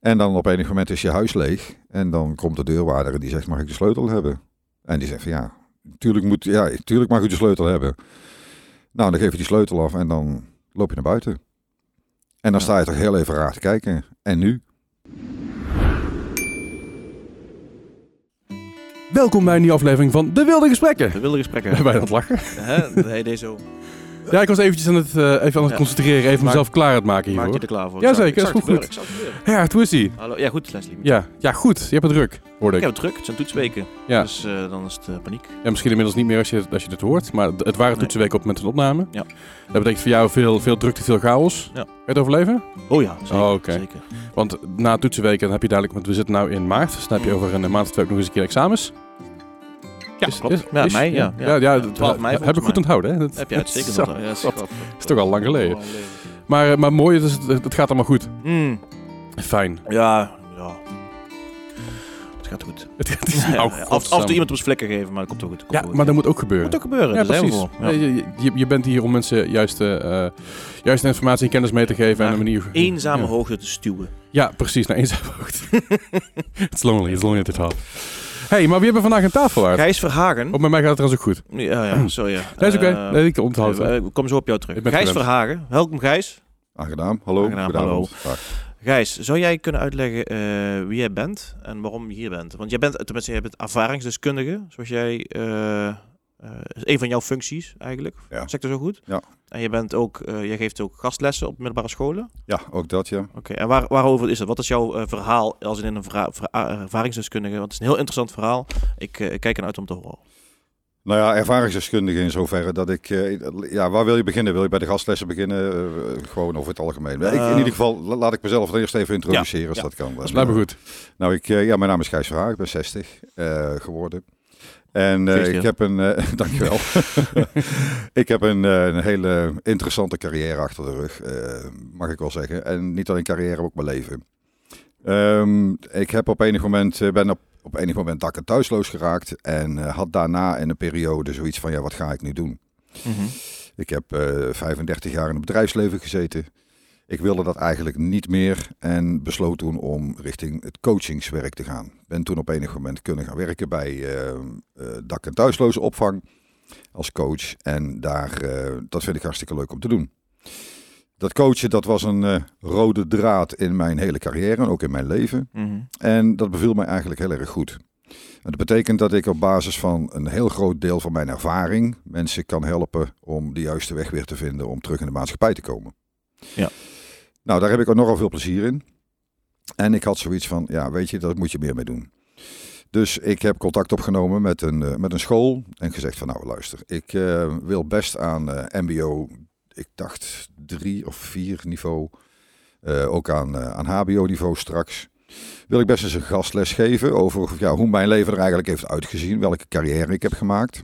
En dan op enig moment is je huis leeg. En dan komt de deurwaarder en die zegt, mag ik de sleutel hebben? En die zegt van ja, tuurlijk, moet, ja, tuurlijk mag u de sleutel hebben. Nou, dan geef je die sleutel af en dan loop je naar buiten. En dan Ja. sta je toch heel even raar te kijken. En nu? Welkom bij een nieuwe aflevering van De Wilde Gesprekken. De wilde gesprekken. Aan het lachen? Hè? Dat hij deed zo. Ja, ik was eventjes aan het, eh, even aan het Ja. concentreren, even mezelf klaar aan het maken Maak je hiervoor. er klaar voor? Jazeker, zag- is goed, goed. Ja, hoe is ie? Hallo. Ja, goed, Leslie. Ja, ja, goed. Je hebt het druk, hoorde Ik ik. heb het druk. Het zijn toetsweken. Ja. Dus eh, dan is het eh, paniek. Ja, misschien inmiddels niet meer als je, als je dit hoort, maar het waren Nee. toetsenweken op het moment van opname. Ja. Dat betekent voor jou veel, veel drukte, veel chaos. Ja. Ga je het overleven? Oh ja, zeker. Oh, zeker. Want na toetsenweken heb je dadelijk, want we zitten nu in maart, dus dan heb je Mm. over een maand of twee ook nog eens een keer examens. Ja, Is- klopt. is- ja, is- mei, ja. Ja, ja, dat 12 mei heb ik goed onthouden. Hè? Dat, Heb je uitstekend Zo, onthouden. Ja, dat is toch al lang geleden. Oh. Maar, maar mooi, dus het, het gaat allemaal goed. Mm, Fijn. ja, ja. Het gaat goed. Het, is Ja, nou, af, af en toe iemand op zijn vlekken geven, maar dat komt ook goed. Komt Ja, goed. maar dat moet ook gebeuren. moet ook gebeuren. Ja, precies. Je, je, je bent hier om mensen juiste, juiste informatie en kennis mee te geven en een manier... Eenzame hoogte te stuwen. Ja, precies, naar eenzame hoogte. It's lonely, it's lonely at the top. Hey, maar wie hebben we vandaag een tafel uit? Gijs Verhagen. Op met mij gaat het trouwens ook goed. Ja, ja, sorry. ja. Dat is oké, Eh, nee, ik onthoud het. eh, Ik kom zo op jou terug. Ik ben Gijs gewend. Verhagen. Welkom Gijs. Aangedaan. Hallo. Aangenaam, Goedenavond. Dag. Gijs, zou jij kunnen uitleggen eh, wie jij bent en waarom je hier bent? Want jij bent, tenminste, jij bent ervaringsdeskundige, zoals jij, eh, eh, is een van jouw functies eigenlijk. Ja. Zeg ik dat zo goed? Ja. En je bent ook, eh, jij geeft ook gastlessen op middelbare scholen. Ja, ook dat ja. Oké, en waar, waarover is dat? Wat is jouw eh, verhaal als in een ervaringsdeskundige? Want het is een heel interessant verhaal. Ik, eh, ik kijk ernaar uit om te horen. Nou ja, ervaringsdeskundige in zoverre dat ik... eh, ja, waar wil je beginnen? Wil je bij de gastlessen beginnen? Eh, gewoon over het algemeen. ik, in ieder geval, la- laat ik mezelf eerst even introduceren als ja. dat kan. Dat is blijkbaar goed. Nou, ik, eh, ja, mijn naam is Gijs Verhaag. Ik ben 60 eh, geworden. En eh, ik heb een... eh, dankjewel. ik heb een, eh, een hele interessante carrière achter de rug, mag ik wel zeggen. En niet alleen carrière, ook mijn leven. Ehm, ik heb op enig moment, ben op, op enig moment dak- en thuisloos geraakt. En had daarna in een periode zoiets van, ja, wat ga ik nu doen? Ik heb eh 35 jaar in het bedrijfsleven gezeten. Ik wilde dat eigenlijk niet meer en besloot toen om richting het coachingswerk te gaan. Ben toen op enig moment kunnen gaan werken bij eh, eh, dak- en thuisloze opvang als coach. En daar, eh, dat vind ik hartstikke leuk om te doen. Dat coachen, dat was een rode draad in mijn hele carrière en ook in mijn leven. Mhm. En dat beviel mij eigenlijk heel erg goed. En dat betekent dat ik op basis van een heel groot deel van mijn ervaring mensen kan helpen om de juiste weg weer te vinden om terug in de maatschappij te komen. Ja. Nou, daar heb ik ook nogal veel plezier in. En ik had zoiets van, ja, weet je, daar moet je meer mee doen. Dus ik heb contact opgenomen met een, eh, met een school en gezegd van, nou luister, ik eh, wil best aan eh, mbo, ik dacht drie of vier niveau, ook aan, aan hbo niveau straks wil ik best eens een gastles geven over ja, hoe mijn leven er eigenlijk heeft uitgezien. Welke carrière ik heb gemaakt.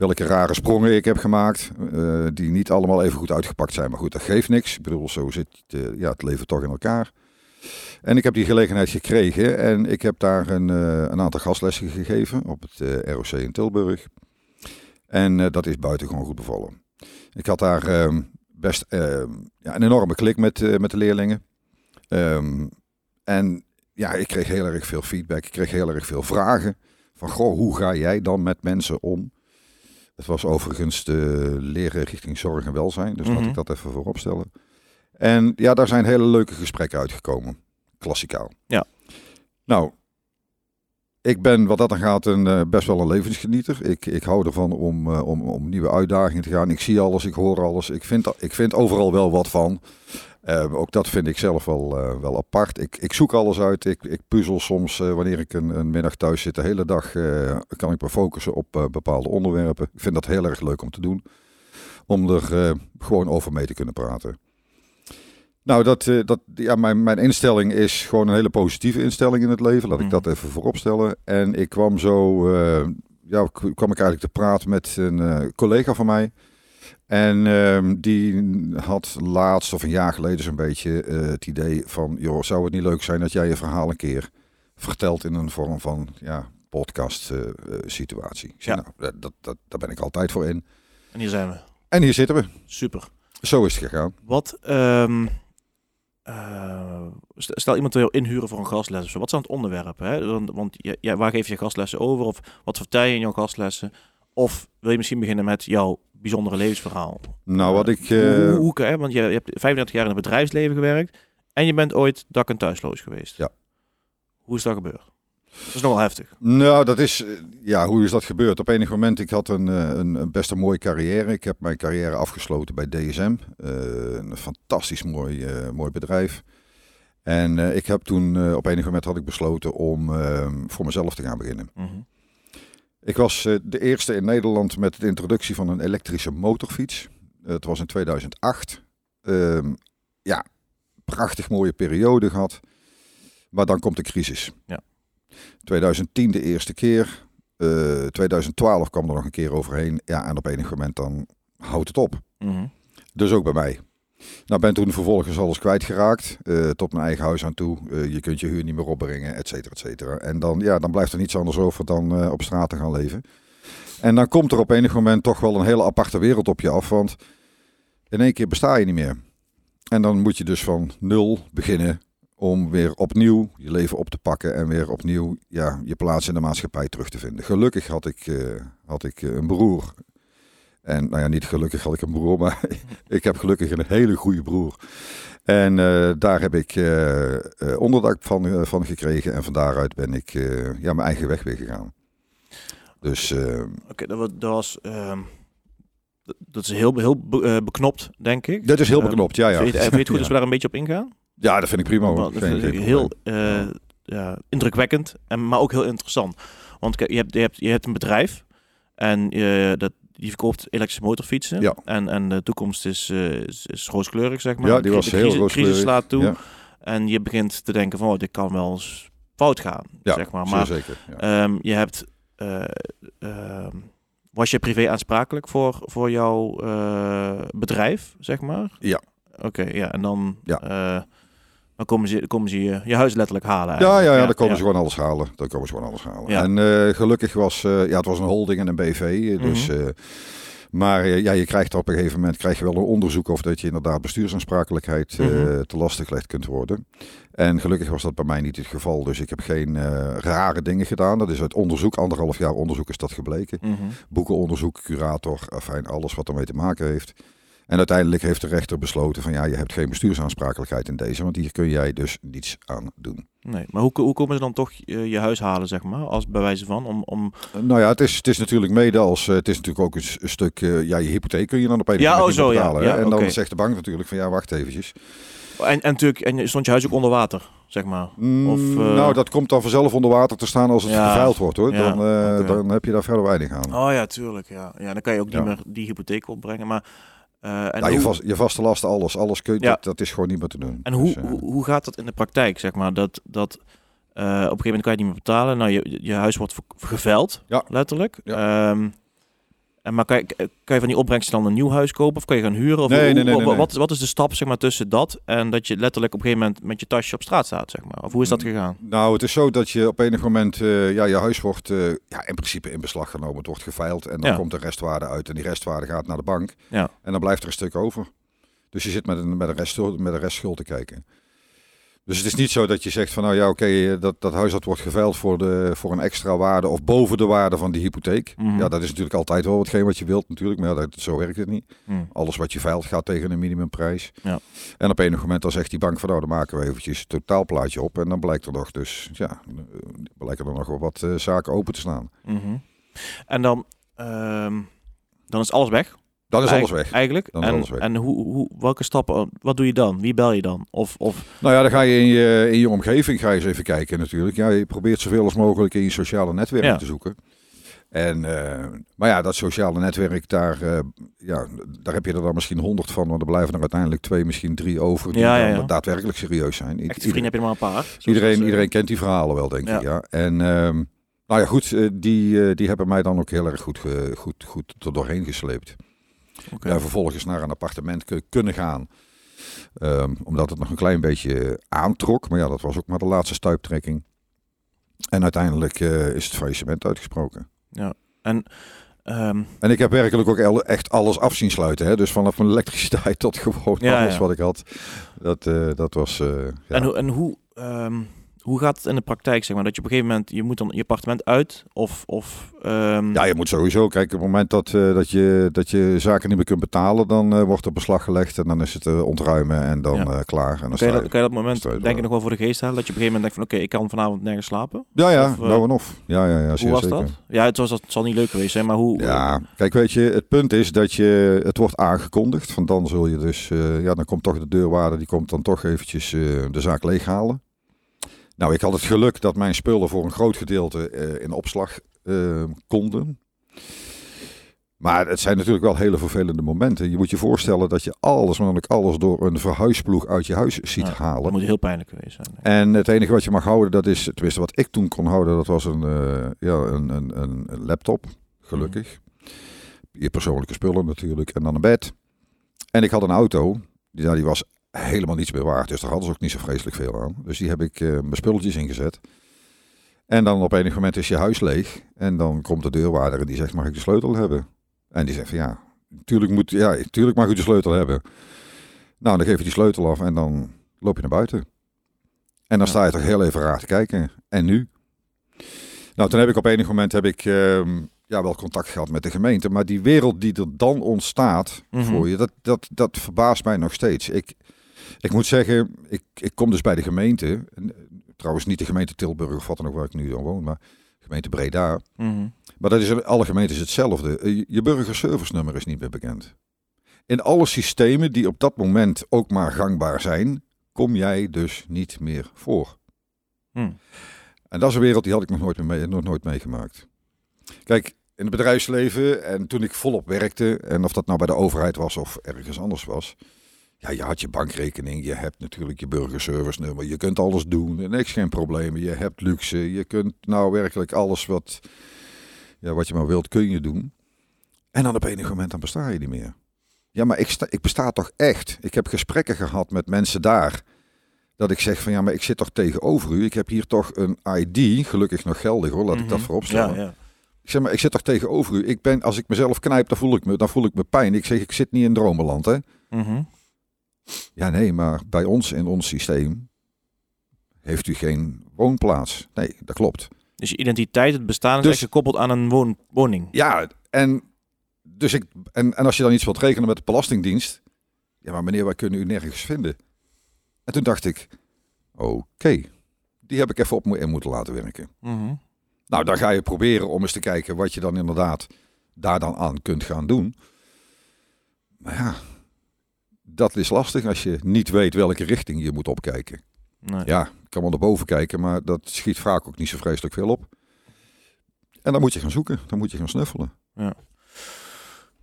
Welke rare sprongen ik heb gemaakt. eh, die niet allemaal even goed uitgepakt zijn. Maar goed, dat geeft niks. Ik bedoel, zo zit ja, het leven toch in elkaar. En ik heb die gelegenheid gekregen. En ik heb daar een, eh, een aantal gastlessen gegeven op het eh, ROC in Tilburg. En dat is buitengewoon goed bevallen. Ik had daar ehm, best ehm, ja, een enorme klik met, met de leerlingen. Ehm, en ja, ik kreeg heel erg veel feedback. Ik kreeg heel erg veel vragen. Van, goh, hoe ga jij dan met mensen om? Het was overigens de leren richting zorg en welzijn. Dus laat Mhm. ik dat even voorop stellen. En ja, daar zijn hele leuke gesprekken uitgekomen. Klassikaal. Ja. Nou, ik ben wat dat dan gaat een, eh, best wel een levensgenieter. Ik, ik hou ervan om, eh, om, om nieuwe uitdagingen te gaan. Ik zie alles, ik hoor alles. Ik vind, ik vind overal wel wat van. Eh, ook dat vind ik zelf wel, eh, wel apart. Ik, ik zoek alles uit. Ik, ik puzzel soms eh, wanneer ik een, een middag thuis zit. De hele dag eh, kan ik me focussen op bepaalde onderwerpen. Ik vind dat heel erg leuk om te doen. Om er gewoon over mee te kunnen praten. Nou, dat, dat, ja, mijn, mijn instelling is gewoon een hele positieve instelling in het leven. Laat ik Mhm. dat even voorop stellen. En ik kwam zo, ja, kwam ik eigenlijk te praten met een collega van mij. En ehm, die had laatst of een jaar geleden zo'n beetje eh, het idee van, joh, zou het niet leuk zijn dat jij je verhaal een keer vertelt in een vorm van ja, podcast eh, eh, situatie. Zei, Ja. nou, dat, dat, daar ben ik altijd voor in. En hier zijn we. En hier zitten we. Super. Zo is het gegaan. Wat, ehm, eh, st- stel iemand wil inhuren voor een gastles of zo. Wat is dan het onderwerp? Hè? Want, want ja, waar geef je gastlessen over? Of wat vertel je in jouw gastlessen? Of wil je misschien beginnen met jouw bijzondere levensverhaal? Nou, wat ik... Hoe, eh, hoe, hoe- hè? Want je, je hebt 35 jaar in het bedrijfsleven gewerkt en je bent ooit dak- en thuisloos geweest. Ja. Hoe is dat gebeurd? Dat is nogal heftig. Nou, dat is, eh, ja, hoe is dat gebeurd? Op enig moment, ik had een, eh, een, een best een mooie carrière. Ik heb mijn carrière afgesloten bij DSM. eh, een fantastisch mooi, eh, mooi bedrijf. En eh, ik heb toen, eh, op enig moment had ik besloten om eh, voor mezelf te gaan beginnen. Mhm. Ik was eh, de eerste in Nederland met de introductie van een elektrische motorfiets. Het was in 2008. Ehm, ja, prachtig mooie periode gehad. Maar dan komt de crisis. Ja. 2010 de eerste keer. Eh, 2012 kwam er nog een keer overheen. Ja, en op enig moment dan houdt het op. Mhm. Dus ook bij mij. Nou, ben toen vervolgens alles kwijtgeraakt. eh tot mijn eigen huis aan toe. Eh, je kunt je huur niet meer opbrengen, et cetera, et cetera. En dan, ja, dan blijft er niets anders over dan eh, op straat te gaan leven. En dan komt er op enig moment toch wel een hele aparte wereld op je af. Want in één keer besta je niet meer. En dan moet je dus van nul beginnen om weer opnieuw je leven op te pakken. En weer opnieuw ja, je plaats in de maatschappij terug te vinden. Gelukkig had ik, had ik een broer. En nou ja, niet gelukkig had ik een broer, maar ik heb gelukkig een hele goede broer. En eh, daar heb ik eh, eh, onderdak van, van gekregen. En van daaruit ben ik ja, mijn eigen weg weer gegaan. Dus Oké, dat, wa- dat was... ehm, dat- is heel, heel be- beknopt, denk ik. dat is heel Ehm, beknopt, ja. ja. Vind je, het- goed als we daar een beetje op ingaan? ja, dat vind ik prima. Want dat vind ik heel eh, ja, indrukwekkend, en, maar ook heel interessant. Want je hebt, je hebt, je hebt een bedrijf en dat, die verkoopt elektrische motorfietsen. Ja. En, en de toekomst is, eh, is, is rooskleurig, zeg maar. Ja, die was de heel crisis, rooskleurig. crisis slaat toe. Ja. En je begint te denken van, oh, dit kan wel eens fout gaan, Ja, zeg maar. Maar zeker. Ja. Ehm, je hebt. eh, ehm, was je privé aansprakelijk voor, voor jouw eh, bedrijf, zeg maar? Ja. Oké, ja. En dan, Ja. Dan komen ze, komen ze je, je huis letterlijk halen. Ja, eigenlijk. ja, ja, dan komen ja. ze gewoon alles halen. Dan komen ze gewoon alles halen. Ja. En eh, gelukkig was, eh, ja, het was een holding en een BV. eh, Dus, Mhm. eh, maar ja, je krijgt op een gegeven moment krijg je wel een onderzoek of dat je inderdaad bestuursaansprakelijkheid Mhm. te lastig gelegd kunt worden. En gelukkig was dat bij mij niet het geval. Dus ik heb geen rare dingen gedaan. Dat is uit onderzoek, anderhalf jaar onderzoek is dat gebleken. Mhm. Boekenonderzoek, curator, afijn, alles wat ermee te maken heeft. En uiteindelijk heeft de rechter besloten van ja, je hebt geen bestuursaansprakelijkheid in deze, want hier kun jij dus niets aan doen. Nee, maar hoe, hoe komen ze dan toch je, huis halen, zeg maar? Als bij wijze van, om... om Nou ja, het is, het is natuurlijk mede als, eh, het is natuurlijk ook een, stuk, eh, ja, je hypotheek kun je dan op een Ja, oh, zo, ja. betalen. Ja, en dan zegt de bank natuurlijk van ja, wacht eventjes. en, en natuurlijk, en stond je huis ook onder water, zeg maar? Of, Mm, eh, nou, dat komt dan vanzelf onder water te staan als het Ja, geveild wordt hoor. ja, dan, eh, dan heb je daar verder weinig aan. Oh ja, tuurlijk, ja. Ja, dan kan je ook niet Ja. meer die hypotheek opbrengen, maar... eh, en ja, je, vast, je vaste lasten, alles, alles kun je, Ja. dat, dat is gewoon niet meer te doen. En hoe, Dus, eh, hoe, hoe gaat dat in de praktijk, zeg maar? Dat, dat eh, op een gegeven moment kan je het niet meer betalen. Nou, je, je huis wordt geveld, Ja. letterlijk. Ehm, en maar kan je, kan je van die opbrengsten dan een nieuw huis kopen? Of kan je gaan huren? Of Nee, hoe- nee, nee. Wat, wat is de stap zeg maar, tussen dat en dat je letterlijk op een gegeven moment met je tasje op straat staat? Zeg maar? Of hoe is dat Mm. gegaan? Nou, het is zo dat je op enig moment, eh, ja, je huis wordt eh, ja, in principe in beslag genomen. Het wordt geveild en dan Ja. komt de restwaarde uit. En die restwaarde gaat naar de bank. Ja. En dan blijft er een stuk over. Dus je zit met een, met een, restschuld, met een restschuld te kijken. Dus het is niet zo dat je zegt van nou ja, oké, eh, dat, dat huis dat wordt geveild voor, de, voor een extra waarde of boven de waarde van die hypotheek. Mhm. Ja, dat is natuurlijk altijd wel hetgeen wat je wilt natuurlijk, maar ja, dat, zo werkt het niet. Hm. Alles wat je veilt gaat tegen een minimumprijs. Ja. En op enig moment dan zegt die bank van nou, dan maken we eventjes het totaalplaatje op. En dan blijkt er nog dus, ja, eh, blijken er nog wel wat eh, zaken open te staan. Mhm. En dan, ehm, dan is alles weg? Dan is alles weg. Eigenlijk. Dan is en alles weg. en hoe, hoe, welke stappen, wat doe je dan? Wie bel je dan? Of, of Nou ja, dan ga je in je, in je omgeving ga je eens even kijken natuurlijk. Ja, je probeert zoveel als mogelijk in je sociale netwerk Ja. te zoeken. En, eh, maar ja, dat sociale netwerk, daar, eh, ja, daar heb je er dan misschien honderd van. Want er blijven er uiteindelijk twee, misschien drie over. Die Ja, ja, dan ja. daadwerkelijk serieus zijn. Echte vrienden heb je maar een paar. Iedereen, eh, iedereen kent die verhalen wel, denk ik. Ja. En ehm, nou ja, goed, die, die hebben mij dan ook heel erg goed, goed, goed er doorheen gesleept. Oké. Ja, vervolgens naar een appartement ku- kunnen gaan. Ehm, omdat het nog een klein beetje aantrok. Maar ja, dat was ook maar de laatste stuiptrekking. En uiteindelijk eh, is het faillissement uitgesproken. En ehm, En ik heb werkelijk ook echt alles af zien sluiten. Hè? Dus vanaf mijn elektriciteit tot gewoon Ja, alles ja. wat ik had. Dat, eh, dat was... eh, ja. En, hoe- en hoe, ehm, hoe gaat het in de praktijk, zeg maar? Dat je op een gegeven moment, je moet dan je appartement uit of... of ehm, Ja, je moet sowieso kijken. Op het moment dat, eh, dat, je, dat je zaken niet meer kunt betalen, dan eh, wordt er beslag gelegd en dan is het eh, ontruimen en dan Ja. klaar. En dan kan, je dat, je- kan je dat moment, denk er nog wel voor de geest halen? Dat je op een gegeven moment denkt van, oké, ik kan vanavond nergens slapen? Ja, ja, of, nou en of. Ja, ja, ja, zeer hoe was zeker. dat? Ja, het, was, het zal niet leuk geweest zijn, maar hoe... Ja, kijk, weet je, het punt is dat je, het wordt aangekondigd. Van dan zul je dus, ja, dan komt toch de deurwaarder, die komt dan toch eventjes de zaak leeghalen. Nou, ik had het geluk dat mijn spullen voor een groot gedeelte eh, in opslag eh, konden. Maar het zijn natuurlijk wel hele vervelende momenten. Je moet je voorstellen dat je alles, maar dan ook alles door een verhuisploeg uit je huis ziet Ja, halen. Dat moet heel pijnlijk geweest zijn. En het enige wat je mag houden, dat is, tenminste wat ik toen kon houden, dat was een, eh, ja, een, een, een, laptop, gelukkig. Je persoonlijke spullen natuurlijk, en dan een bed. En ik had een auto, die, ja, die was helemaal niets meer waard, dus daar hadden ze ook niet zo vreselijk veel aan. Dus die heb ik eh, mijn spulletjes ingezet. En dan op enig moment is je huis leeg en dan komt de deurwaarder en die zegt, mag ik de sleutel hebben? En die zegt van ja, tuurlijk, moet, ja, tuurlijk mag u de sleutel hebben. Nou, dan geef je die sleutel af en dan loop je naar buiten. En dan sta je toch heel even raar te kijken. En nu? Nou, toen heb ik op enig moment heb ik, ehm, ja, wel contact gehad met de gemeente. Maar die wereld die er dan ontstaat Mhm. voor je, dat, dat, dat verbaast mij nog steeds. Ik, ik moet zeggen, ik, ik kom dus bij de gemeente. En, eh, Trouwens niet de gemeente Tilburg of wat dan ook waar ik nu dan woon, maar gemeente Breda. Mhm. Maar dat is in alle gemeentes hetzelfde. Eh, Je burgerservice nummer is niet meer bekend. In alle systemen die op dat moment ook maar gangbaar zijn, kom jij dus niet meer voor. Hm. En dat is een wereld die had ik nog nooit, mee, nog nooit meegemaakt. Kijk, in het bedrijfsleven en toen ik volop werkte, en of dat nou bij de overheid was of ergens anders was. Ja, je had je bankrekening, je hebt natuurlijk je burgerservice nummer, je kunt alles doen, en niks geen problemen. Je hebt luxe, je kunt nou werkelijk alles wat, ja, wat je maar wilt, kun je doen. En dan op enig moment dan besta je niet meer. Ja, maar ik, sta, ik besta toch echt. Ik heb gesprekken gehad met mensen daar. Dat ik zeg van ja, maar ik zit toch tegenover u. Ik heb hier toch een ID, gelukkig nog geldig hoor, laat ik dat Mhm. voorop stellen. Ja, ja. Ik zeg maar, ik zit toch tegenover u. Ik ben, als ik mezelf knijp, dan voel ik me, dan voel ik me pijn. Ik zeg, ik zit niet in dromenland, hè? Mhm. Ja, nee, maar bij ons in ons systeem heeft u geen woonplaats. Nee, dat klopt. Dus je identiteit, het bestaan is Dus- echt gekoppeld aan een woon, woning. Ja, en, dus ik, en, en als je dan iets wilt rekenen met de Belastingdienst. Ja, maar meneer, wij kunnen u nergens vinden. En toen dacht ik, oké, die heb ik even op in moeten laten werken. Mhm. Nou, dan ga je proberen om eens te kijken wat je dan inderdaad daar dan aan kunt gaan doen. Maar ja, dat is lastig als je niet weet welke richting je moet opkijken. Nee. Ja, ik kan wel naar boven kijken, maar dat schiet vaak ook niet zo vreselijk veel op. En dan moet je gaan zoeken, dan moet je gaan snuffelen.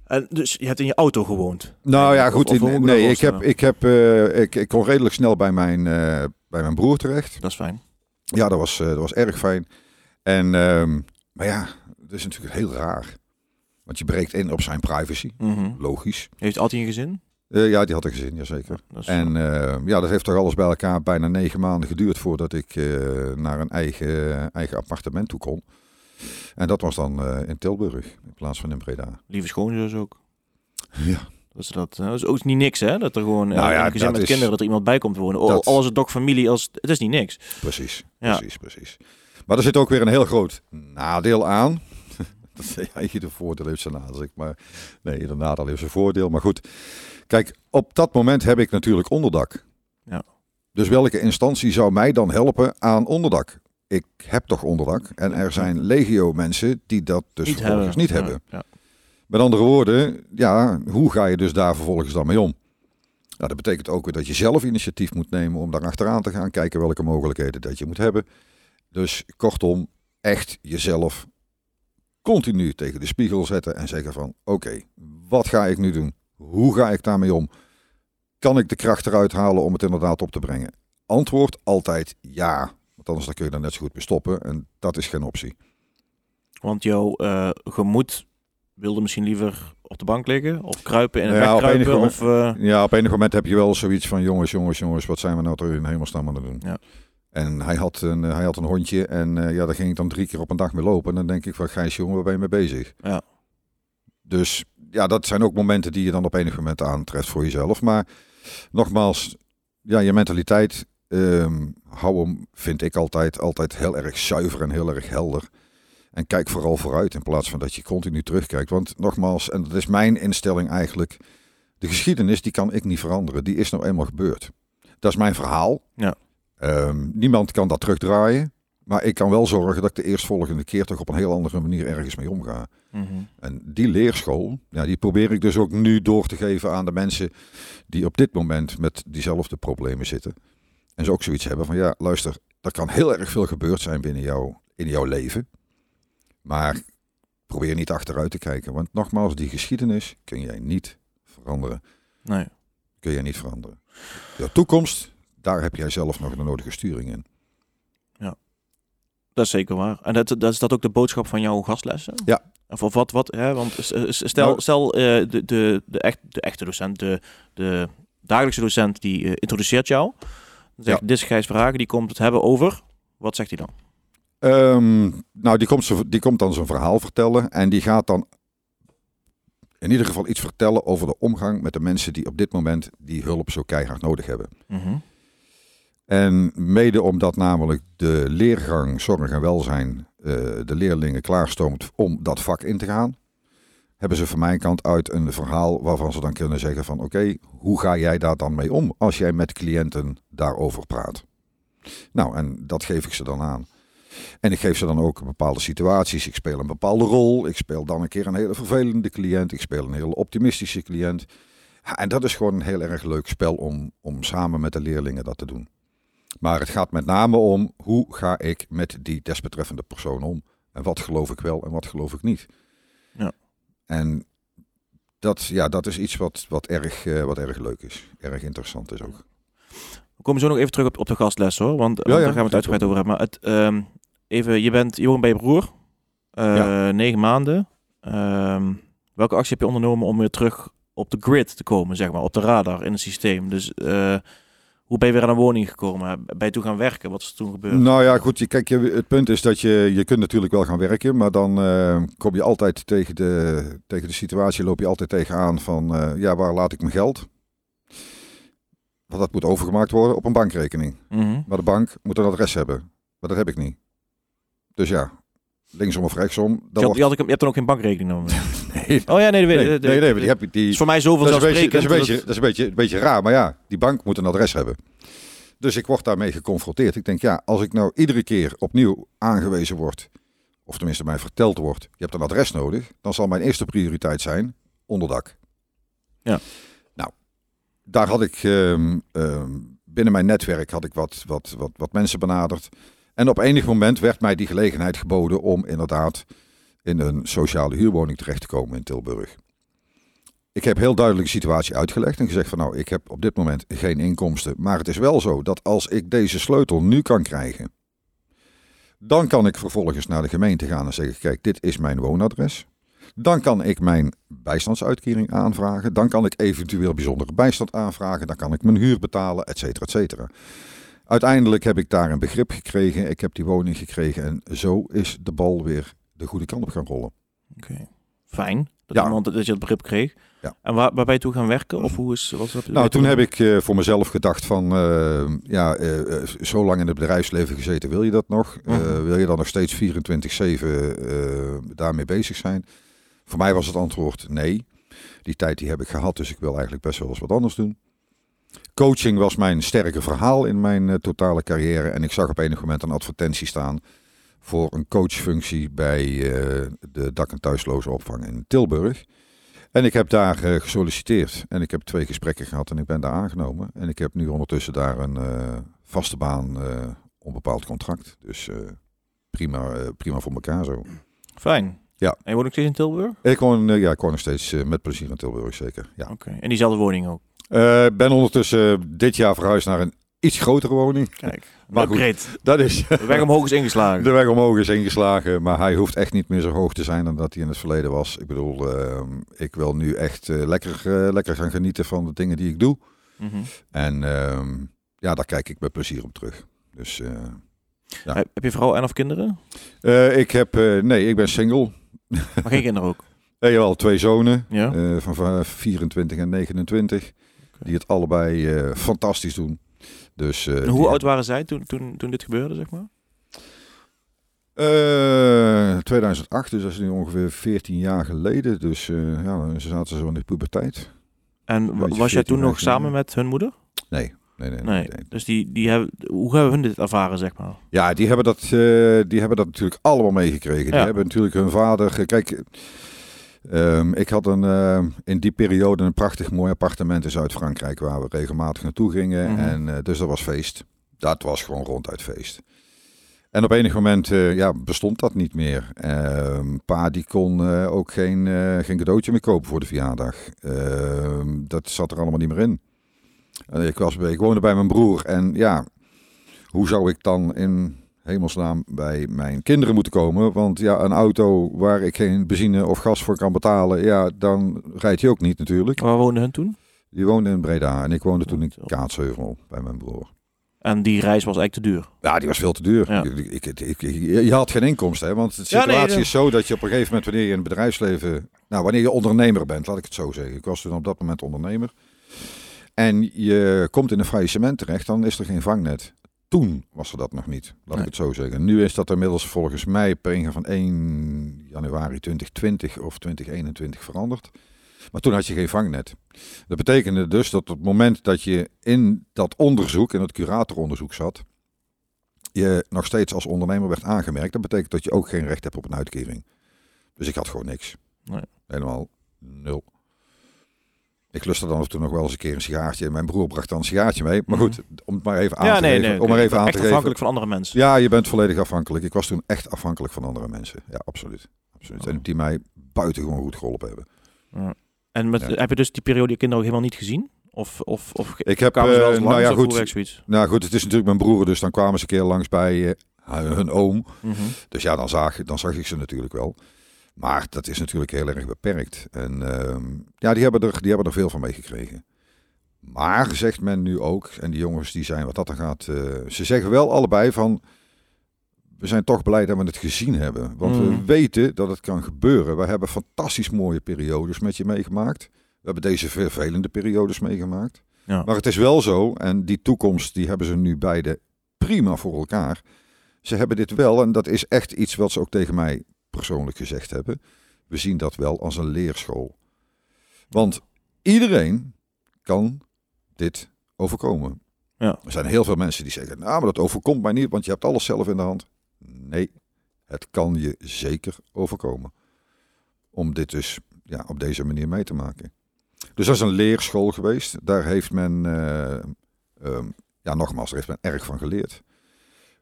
En dus je hebt in je auto gewoond. Nou ja, goed. of me nee, ik heb, ik, heb, eh, ik, ik kon redelijk snel bij mijn, eh, bij mijn broer terecht. Dat is fijn. Ja, dat was, eh, dat was erg fijn. En, ehm, maar ja, dat is natuurlijk heel raar. Want je breekt in op zijn privacy, Mhm. logisch. Heeft altijd een gezin? Eh, ja, die had een gezin, jazeker. Is- En eh, ja, dat heeft toch alles bij elkaar bijna negen maanden geduurd voordat ik eh, naar een eigen, eigen appartement toe kon. En dat was dan in Tilburg in plaats van in Breda. Lieve schoonzus ook. Ja. Dat is, dat, dat is ook niet niks, hè? Dat er gewoon Nou ja, een gezin met is- kinderen, dat er iemand bij komt wonen. Dat- al is het toch familie, als, het is niet niks. Precies, Ja. precies, precies. Maar er zit ook weer een heel groot nadeel aan. Dat ja, ieder voordeel heeft zijn zeg Maar nee, ieder nadeel heeft zijn voordeel. Maar goed, kijk, op dat moment heb ik natuurlijk onderdak. Ja. Dus welke instantie zou mij dan helpen aan onderdak? Ik heb toch onderdak. En er zijn legio mensen die dat dus vervolgens niet Ja, hebben. Ja. Met andere woorden, ja, hoe ga je dus daar vervolgens dan mee om? Nou, dat betekent ook weer dat je zelf initiatief moet nemen om daar achteraan te gaan, kijken welke mogelijkheden dat je moet hebben. Dus kortom, echt jezelf continu tegen de spiegel zetten en zeggen van, oké, wat ga ik nu doen? Hoe ga ik daarmee om? Kan ik de kracht eruit halen om het inderdaad op te brengen? Antwoord altijd ja, want anders dan kun je daar net zo goed mee stoppen en dat is geen optie. Want jouw eh, gemoed wilde misschien liever op de bank liggen of kruipen in het Ja, kruipen. Of, eh, Ja, op enig moment heb je wel zoiets van jongens, jongens, jongens, wat zijn we nou toch in hemelsnaam aan het doen? Ja. En hij had, een, hij had een hondje en eh, ja, daar ging ik dan drie keer op een dag mee lopen. En dan denk ik van Gijs, jongen, waar ben je mee bezig? Ja. Dus ja, dat zijn ook momenten die je dan op enig moment aantreft voor jezelf. Maar nogmaals, ja, je mentaliteit ehm hou hem, vind ik altijd, altijd heel erg zuiver en heel erg helder. En kijk vooral vooruit in plaats van dat je continu terugkijkt. Want nogmaals, en dat is mijn instelling eigenlijk, de geschiedenis die kan ik niet veranderen. Die is nou eenmaal gebeurd. Dat is mijn verhaal. Ja. Ehm, niemand kan dat terugdraaien. Maar ik kan wel zorgen dat ik de eerstvolgende keer toch op een heel andere manier ergens mee omga. Mhm. En die leerschool, ja, die probeer ik dus ook nu door te geven aan de mensen die op dit moment met diezelfde problemen zitten. En ze ook zoiets hebben van ja, luister, er kan heel erg veel gebeurd zijn binnen jou, in jouw leven. Maar probeer niet achteruit te kijken. Want nogmaals, die geschiedenis kun jij niet veranderen. Nee. Kun jij niet veranderen. De toekomst, daar heb jij zelf nog de nodige sturing in. Dat is zeker waar. En dat, dat is dat ook de boodschap van jouw gastlessen? Ja. Of, of wat, wat, hè? Want s- stel, Nou- stel eh, de, de, de, echt, de echte docent, de, de dagelijkse docent, die eh, introduceert jou. Zegt, Ja. dit is Gijs Vragen, die komt het hebben over. Wat zegt hij dan? Ehm, nou, die komt, die komt dan zijn verhaal vertellen. En die gaat dan in ieder geval iets vertellen over de omgang met de mensen die op dit moment die hulp zo keihard nodig hebben. Mhm. En mede omdat namelijk de leergang zorg en welzijn eh, de leerlingen klaarstoomt om dat vak in te gaan, hebben ze van mijn kant uit een verhaal waarvan ze dan kunnen zeggen van oké, hoe ga jij daar dan mee om als jij met cliënten daarover praat? Nou, en dat geef ik ze dan aan. En ik geef ze dan ook bepaalde situaties. Ik speel een bepaalde rol. Ik speel dan een keer een hele vervelende cliënt. Ik speel een hele optimistische cliënt. En dat is gewoon een heel erg leuk spel om, om samen met de leerlingen dat te doen. Maar het gaat met name om hoe ga ik met die desbetreffende persoon om. En wat geloof ik wel en wat geloof ik niet. Ja. En dat, ja, dat is iets wat, wat, erg, eh, wat erg leuk is. Erg interessant is ook. We komen zo nog even terug op, op de gastles hoor, want, want ja, daar gaan we het uitgebreid over hebben. Maar het, ehm, even, je bent woont bij je broer, Ja. negen maanden. Ehm, welke actie heb je ondernomen om weer terug op de grid te komen, zeg maar, op de radar in het systeem? Dus eh, hoe ben je weer aan een woning gekomen? Ben je toen gaan werken? Wat is er toen gebeurd? Nou ja, goed. Je, kijk, het punt is dat je, je kunt natuurlijk wel gaan werken, maar dan eh, kom je altijd tegen de, tegen de situatie, loop je altijd tegenaan van, eh, ja, waar laat ik mijn geld? Want dat moet overgemaakt worden op een bankrekening. Mhm. Maar de bank moet een adres hebben. Maar dat heb ik niet. Dus ja, linksom of rechtsom. Je, Dat had, wordt... je, had ook, je hebt dan ook geen bankrekening dan? Nee, Oh ja, nee, dat weet nee, nee, nee, die heb ik. Die, is voor mij zoveel dat dat, is een zelfsprekend. beetje, dat is een beetje, een beetje raar, maar ja, die bank moet een adres hebben. Dus ik word daarmee geconfronteerd. Ik denk, ja, als ik nou iedere keer opnieuw aangewezen word, of tenminste mij verteld wordt, je hebt een adres nodig, dan zal mijn eerste prioriteit zijn onderdak. Ja. Nou, daar had ik ehm, ehm, binnen mijn netwerk had ik wat, wat, wat, wat mensen benaderd. En op enig moment werd mij die gelegenheid geboden om inderdaad in een sociale huurwoning terecht te komen in Tilburg. Ik heb heel duidelijk de situatie uitgelegd en gezegd van nou, ik heb op dit moment geen inkomsten. Maar het is wel zo dat als ik deze sleutel nu kan krijgen, dan kan ik vervolgens naar de gemeente gaan en zeggen, kijk, dit is mijn woonadres. Dan kan ik mijn bijstandsuitkering aanvragen. Dan kan ik eventueel bijzondere bijstand aanvragen. Dan kan ik mijn huur betalen, et cetera, et cetera. Uiteindelijk heb ik daar een begrip gekregen. Ik heb die woning gekregen en zo is de bal weer de goede kant op gaan rollen. Oké. Fijn dat, Ja. iemand, dat je het begrip kreeg. Ja. En waar, waar ben je toe gaan werken? Of hoe is, wat is dat? Nou, toen heb ik eh, voor mezelf gedacht van, eh, ja, eh, zo lang in het bedrijfsleven gezeten, wil je dat nog? Mhm. wil je dan nog steeds 24-7 eh, daarmee bezig zijn? Voor mij was het antwoord nee. Die tijd die heb ik gehad, dus ik wil eigenlijk best wel eens wat anders doen. Coaching was mijn sterke verhaal in mijn eh, totale carrière. En ik zag op enig moment een advertentie staan voor een coachfunctie bij eh, de dak- en thuisloze opvang in Tilburg. En ik heb daar eh, gesolliciteerd en ik heb twee gesprekken gehad en ik ben daar aangenomen. En ik heb nu ondertussen daar een vaste baan, onbepaald contract. Dus prima, prima voor elkaar zo. Fijn. Ja. En je woont nog steeds in Tilburg? Ik woon, ja, ik woon nog steeds met plezier in Tilburg, zeker. Ja. Oké. En diezelfde woning ook? Eh, ben ondertussen dit jaar verhuisd naar een iets grotere woning. Kijk. Maar goed. Dat is De weg omhoog is ingeslagen. de weg omhoog is ingeslagen, maar hij hoeft echt niet meer zo hoog te zijn dan dat hij in het verleden was. Ik bedoel, eh, ik wil nu echt eh, lekker, eh, lekker gaan genieten van de dingen die ik doe. Mhm. En ehm, ja, daar kijk ik met plezier op terug. Dus Ja. Heb, je vrouw en of kinderen? ik heb, nee, ik ben single. Maar geen kinderen ook? Ja, al twee zonen Ja. van va- 24 en 29. Die het allebei eh, fantastisch doen. Dus, eh, hoe oud waren zij toen, toen, toen dit gebeurde, zeg maar? Eh, 2008, dus dat is nu ongeveer 14 jaar geleden. Dus eh, ja, ze zaten zo in de puberteit. En was jij 14, toen nog 15 samen met hun moeder? Nee, nee, nee. nee, Nee. nee. Dus die, die hebben, hoe hebben hun dit ervaren, zeg maar? Ja, die hebben, dat, eh, die hebben dat natuurlijk allemaal meegekregen. Die hebben natuurlijk hun vader... Kijk, ehm, ik had een, eh, in die periode een prachtig mooi appartement in Zuid-Frankrijk... waar we regelmatig naartoe gingen. Mhm. en, eh, dus dat was feest. Dat was gewoon ronduit feest. En op enig moment eh, ja, bestond dat niet meer. Ehm, pa die kon ook geen, geen cadeautje meer kopen voor de verjaardag. Ehm, dat zat er allemaal niet meer in. Ik, was, ik woonde bij mijn broer en ja, hoe zou ik dan in hemelsnaam bij mijn kinderen moeten komen? Want ja, een auto waar ik geen benzine of gas voor kan betalen, ja, dan rijdt hij ook niet natuurlijk. Waar woonden hun toen? Die woonde in Breda en ik woonde toen in Zo. Kaatsheuvel bij mijn broer. En die reis was eigenlijk te duur. Ja, die was veel te duur. Ja. Ik, ik, je je had geen inkomsten, hè? want de Ja, nee, situatie dat- is zo dat je op een gegeven moment, wanneer je in het bedrijfsleven, nou, wanneer je ondernemer bent, laat ik het zo zeggen. Ik was toen op dat moment ondernemer. En je komt in een faillissement terecht, dan is er geen vangnet. Toen was er dat nog niet, laat Nee. ik het zo zeggen. Nu is dat inmiddels volgens mij per ingang van 1 januari 2020 of 2021 veranderd. Maar toen had je geen vangnet. Dat betekende dus dat op het moment dat je in dat onderzoek, in het curatoronderzoek zat, je nog steeds als ondernemer werd aangemerkt. Dat betekent dat je ook geen recht hebt op een uitkering. Dus ik had gewoon niks. Nee. Helemaal nul. Ik lustte dan af en toe nog wel eens een keer een sigaartje. Mijn broer bracht dan een sigaartje mee. Maar goed, om het maar even aan ja, te nee, geven. nee. om maar even aan te geven. afhankelijk van andere mensen. Ja, je bent volledig afhankelijk. Ik was toen echt afhankelijk van andere mensen. Ja, absoluut. absoluut. Oh. En die mij buitengewoon goed geholpen hebben. En met, Ja. heb je dus die periode je kinderen ook helemaal niet gezien? Of, of, of Ik heb, eh, langs, nou ja, goed. Nou goed, het is natuurlijk mijn broer. Dus dan kwamen ze een keer langs bij eh, hun oom. Mhm. Dus ja, dan zag, dan zag ik ze natuurlijk wel. Maar dat is natuurlijk heel erg beperkt. En ehm, ja, die hebben, er, die hebben er veel van meegekregen. Maar zegt men nu ook, en die jongens die zijn wat dat er gaat, eh, ze zeggen wel allebei van, we zijn toch blij dat we het gezien hebben. Want we Mm. weten dat het kan gebeuren. We hebben fantastisch mooie periodes met je meegemaakt. We hebben deze vervelende periodes meegemaakt. Ja. Maar het is wel zo, en die toekomst die hebben ze nu beide prima voor elkaar. Ze hebben dit wel, en dat is echt iets wat ze ook tegen mij persoonlijk gezegd hebben. We zien dat wel als een leerschool. Want iedereen kan dit overkomen. Ja. Er zijn heel veel mensen die zeggen, nou, maar dat overkomt mij niet, want je hebt alles zelf in de hand. Nee, het kan je zeker overkomen. Om dit dus ja, op deze manier mee te maken. Dus dat is een leerschool geweest. Daar heeft men, eh, ehm, ja, nogmaals, daar heeft men erg van geleerd.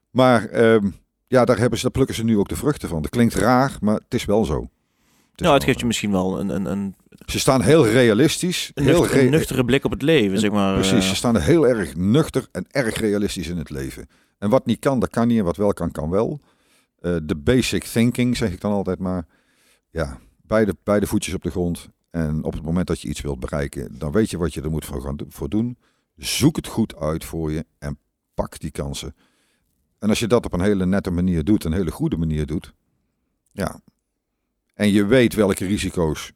Maar ehm, ja, daar, hebben ze, daar plukken ze nu ook de vruchten van. Dat klinkt raar, maar het is wel zo. Het is Nou, het geeft je zo. misschien wel een, een, een, Ze staan heel realistisch. een, heel nuchter- een re- nuchtere blik op het leven, zeg maar. Precies, eh. ze staan er heel erg nuchter en erg realistisch in het leven. En wat niet kan, dat kan niet. En wat wel kan, kan wel. Eh, De basic thinking, zeg ik dan altijd maar. Ja, beide, beide voetjes op de grond. En op het moment dat je iets wilt bereiken, dan weet je wat je er moet voor, gaan, voor doen. Zoek het goed uit voor je en pak die kansen. En als je dat op een hele nette manier doet, een hele goede manier doet. Ja. En je weet welke risico's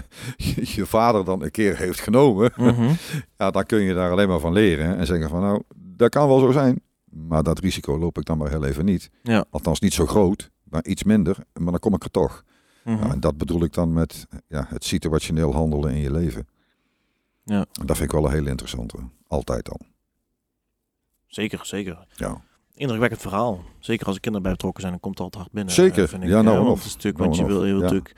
je vader dan een keer heeft genomen. Mhm. Ja, dan kun je daar alleen maar van leren en zeggen van nou, dat kan wel zo zijn. Maar dat risico loop ik dan maar heel even niet. Ja. Althans niet zo groot, maar iets minder. Maar dan kom ik er toch. Mhm. Ja, en dat bedoel ik dan met ja, het situationeel handelen in je leven. Ja. En dat vind ik wel een hele interessante. Altijd al. Zeker, zeker. Ja. Indrukwekkend verhaal. Zeker als er kinderen bij betrokken zijn, dan komt het altijd hard binnen. Zeker. eh, vind ik. Ja, nou want Nou want je wil, je wil Ja. natuurlijk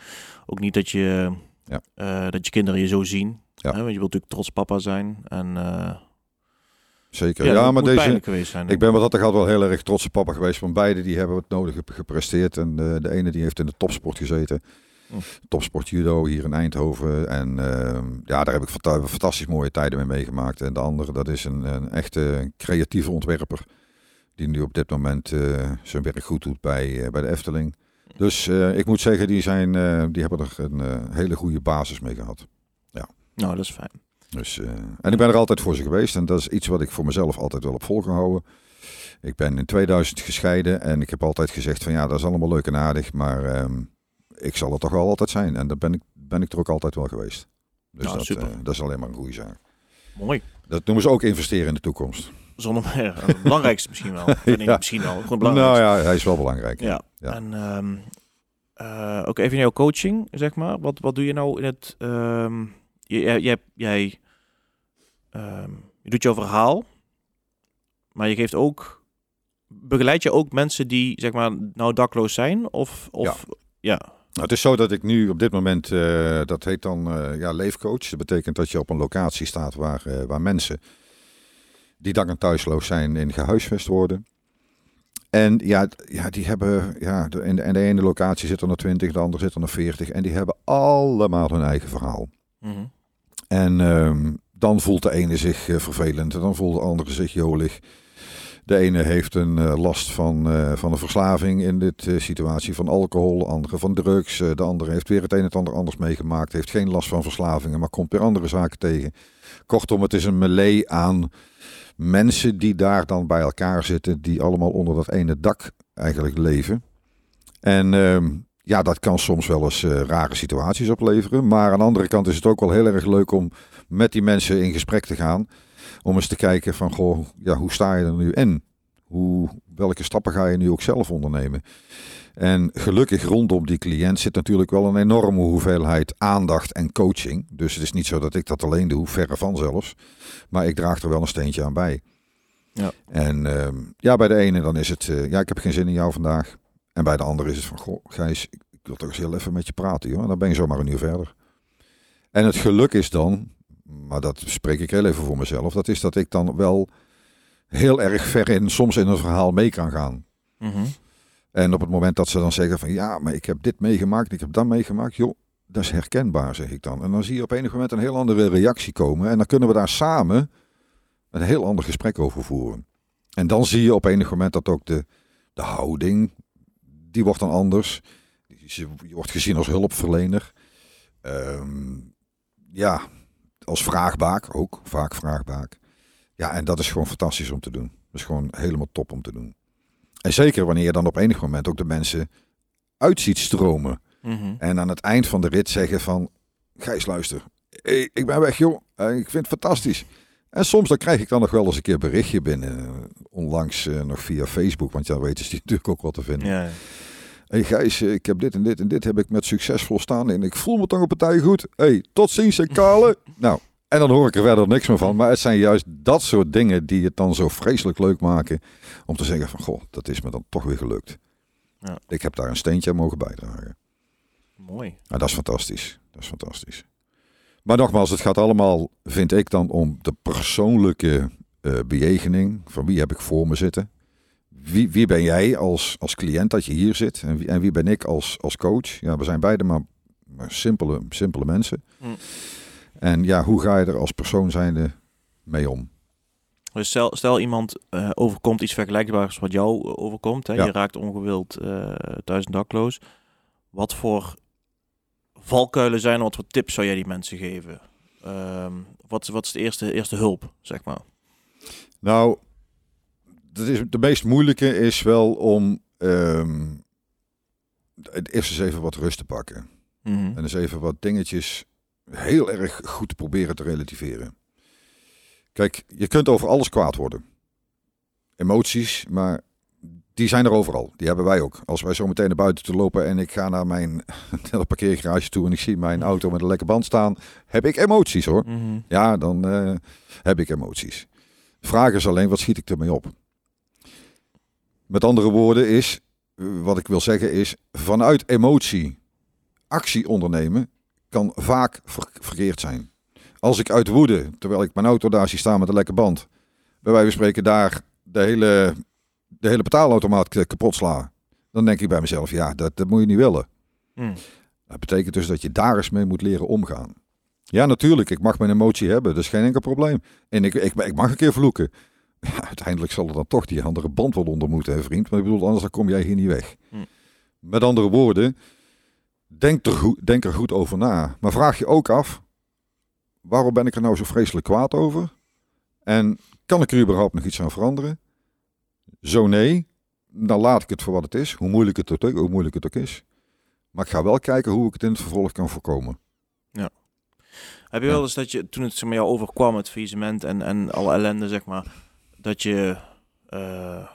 ook niet dat je, Ja. eh, dat je kinderen je zo zien. Ja. Hè? Want je wilt natuurlijk trots papa zijn. En eh, Zeker. ja, maar deze, zijn. ik ben wat dat gaat wel heel erg trotse papa geweest. Want beide die hebben het nodige gepresteerd. En de, de ene die heeft in de topsport gezeten. Hm. Topsport judo hier in Eindhoven. En ehm, ja, daar heb ik fanta- fantastisch mooie tijden mee meegemaakt. En de andere, dat is een, een echte creatieve ontwerper. Die nu op dit moment eh, zijn werk goed doet bij, eh, bij de Efteling. Dus eh, ik moet zeggen, die, zijn, die hebben er een hele goede basis mee gehad. Nou, dat is fijn. Dus, en ik ben er altijd voor ze geweest. En dat is iets wat ik voor mezelf altijd wel heb volgehouden. Ik ben in 2000 gescheiden en ik heb altijd gezegd van ja, dat is allemaal leuk en aardig. Maar ehm, ik zal er toch wel altijd zijn. En dan ben ik, ben ik er ook altijd wel geweest. Dus Nou, dat, super. dat is alleen maar een goede zaak. Mooi. Dat noemen ze ook investeren in de toekomst. Zonder meer. Het belangrijkste misschien wel. Ja. misschien wel. Gewoon het Nou ja, hij is wel belangrijk. Ja. Ja. En ehm, eh, ook even in jouw coaching, zeg maar. Wat, wat doe je nou in het... ehm, je, jij, jij, jij, ehm, je doet jouw verhaal, maar je geeft ook... Begeleid je ook mensen die, zeg maar, nou dakloos zijn? Of, of ja. Nou, het is zo dat ik nu op dit moment, eh, dat heet dan eh, ja, leefcoach. Dat betekent dat je op een locatie staat waar, eh, waar mensen die en thuisloos zijn in gehuisvest worden. En ja, ja die hebben, ja, de, in, de, in de ene locatie zitten er 20, de andere zitten er 40. En die hebben allemaal hun eigen verhaal. Mhm. En ehm, dan voelt de ene zich eh, vervelend en dan voelt de andere zich jolig. De ene heeft een eh, last van, eh, van een verslaving in dit situatie van alcohol, de andere van drugs. de andere heeft weer het een en het ander anders meegemaakt, heeft geen last van verslavingen, maar komt weer andere zaken tegen. Kortom, het is een melee aan mensen die daar dan bij elkaar zitten, die allemaal onder dat ene dak eigenlijk leven. En ehm, ja, dat kan soms wel eens eh, rare situaties opleveren. Maar aan de andere kant is het ook wel heel erg leuk om met die mensen in gesprek te gaan. Om eens te kijken van, goh, ja, hoe sta je er nu in? Hoe, welke stappen ga je nu ook zelf ondernemen? En gelukkig rondom die cliënt zit natuurlijk wel een enorme hoeveelheid aandacht en coaching. Dus het is niet zo dat ik dat alleen doe, verre van zelfs. Maar ik draag er wel een steentje aan bij. Ja. En ehm, ja, bij de ene dan is het, eh, ja, ik heb geen zin in jou vandaag. En bij de andere is het van, goh, Gijs, ik wil toch eens heel even met je praten, joh. En dan ben je zomaar een uur verder. En het geluk is dan, maar dat spreek ik heel even voor mezelf, dat is dat ik dan wel heel erg ver in, soms in een verhaal mee kan gaan. Mhm. En op het moment dat ze dan zeggen van, ja, maar ik heb dit meegemaakt, ik heb dat meegemaakt, joh, dat is herkenbaar, zeg ik dan. En dan zie je op enig moment een heel andere reactie komen. En dan kunnen we daar samen een heel ander gesprek over voeren. En dan zie je op enig moment dat ook de, de houding, die wordt dan anders. Je wordt gezien als hulpverlener. Ehm, ja, als vraagbaak ook, vaak vraagbaak. Ja, en dat is gewoon fantastisch om te doen. Dat is gewoon helemaal top om te doen. En zeker wanneer je dan op enig moment ook de mensen uit ziet stromen. Mhm. En aan het eind van de rit zeggen van... Gijs, luister. Ik ik ben weg, joh. Eh, Ik vind het fantastisch. En soms dan krijg ik dan nog wel eens een keer berichtje binnen. eh, Onlangs eh, nog via Facebook. Want ja, weten ze die natuurlijk ook wat te vinden. Ja, hey Gijs, ik heb dit en dit en dit heb ik met succes volstaan. En ik voel me toch een partij goed. hey, tot ziens en kale. nou, en dan hoor ik er verder niks meer van. Maar het zijn juist dat soort dingen die het dan zo vreselijk leuk maken. Om te zeggen van, goh, dat is me dan toch weer gelukt. Ja. Ik heb daar een steentje aan mogen bijdragen. Mooi. Nou, dat is fantastisch. Dat is fantastisch. Maar nogmaals, het gaat allemaal, vind ik dan, om de persoonlijke eh bejegening. Van wie heb ik voor me zitten? Wie, wie ben jij als, als cliënt dat je hier zit? En wie, en wie ben ik als, als coach? Ja, we zijn beide maar, maar simpele, simpele mensen. Mm. En ja, hoe ga je er als persoon zijnde mee om? Dus stel, stel iemand eh, overkomt iets vergelijkbaars wat jou eh, overkomt. Hè? Ja. Je raakt ongewild eh thuis dakloos. Wat voor valkuilen zijn er? Wat voor tips zou jij die mensen geven? Ehm, wat, wat is de eerste, eerste hulp, zeg maar? Nou, dat is, de meest moeilijke is wel om ehm, het eerst eens even wat rust te pakken. Mhm. En eens even wat dingetjes heel erg goed te proberen te relativeren. Kijk, je kunt over alles kwaad worden. Emoties, maar die zijn er overal. Die hebben wij ook. Als wij zo meteen naar buiten te lopen en ik ga naar mijn parkeergarage toe en ik zie mijn auto met een lekke band staan, heb ik emoties hoor. Mhm. Ja, dan eh, heb ik emoties. De vraag is alleen, wat schiet ik ermee op? Met andere woorden is, eh, wat ik wil zeggen is, vanuit emotie actie ondernemen kan vaak ver- verkeerd zijn. Als ik uit woede, terwijl ik mijn auto daar zie staan met een lekke band, bij wijze van spreken daar de hele, de hele betaalautomaat kapot sla, dan denk ik bij mezelf, ja, dat, dat moet je niet willen. Mm. Dat betekent dus dat je daar eens mee moet leren omgaan. Ja, natuurlijk, ik mag mijn emotie hebben, dat is geen enkel probleem. En ik, ik, ik mag een keer vloeken. Ja, uiteindelijk zal er dan toch die andere band wel onder moeten, hè, vriend. Maar ik bedoel, anders dan kom jij hier niet weg. Hm. Met andere woorden, denk er, goed, denk er goed over na. Maar vraag je ook af, waarom ben ik er nou zo vreselijk kwaad over? En kan ik er überhaupt nog iets aan veranderen? Zo nee, dan laat ik het voor wat het is, hoe moeilijk het ook, hoe moeilijk het ook is. Maar ik ga wel kijken hoe ik het in het vervolg kan voorkomen. Heb je Ja. wel eens dat je, toen het zeg maar, jou overkwam, het faillissement en, en alle ellende, zeg maar, dat je... eh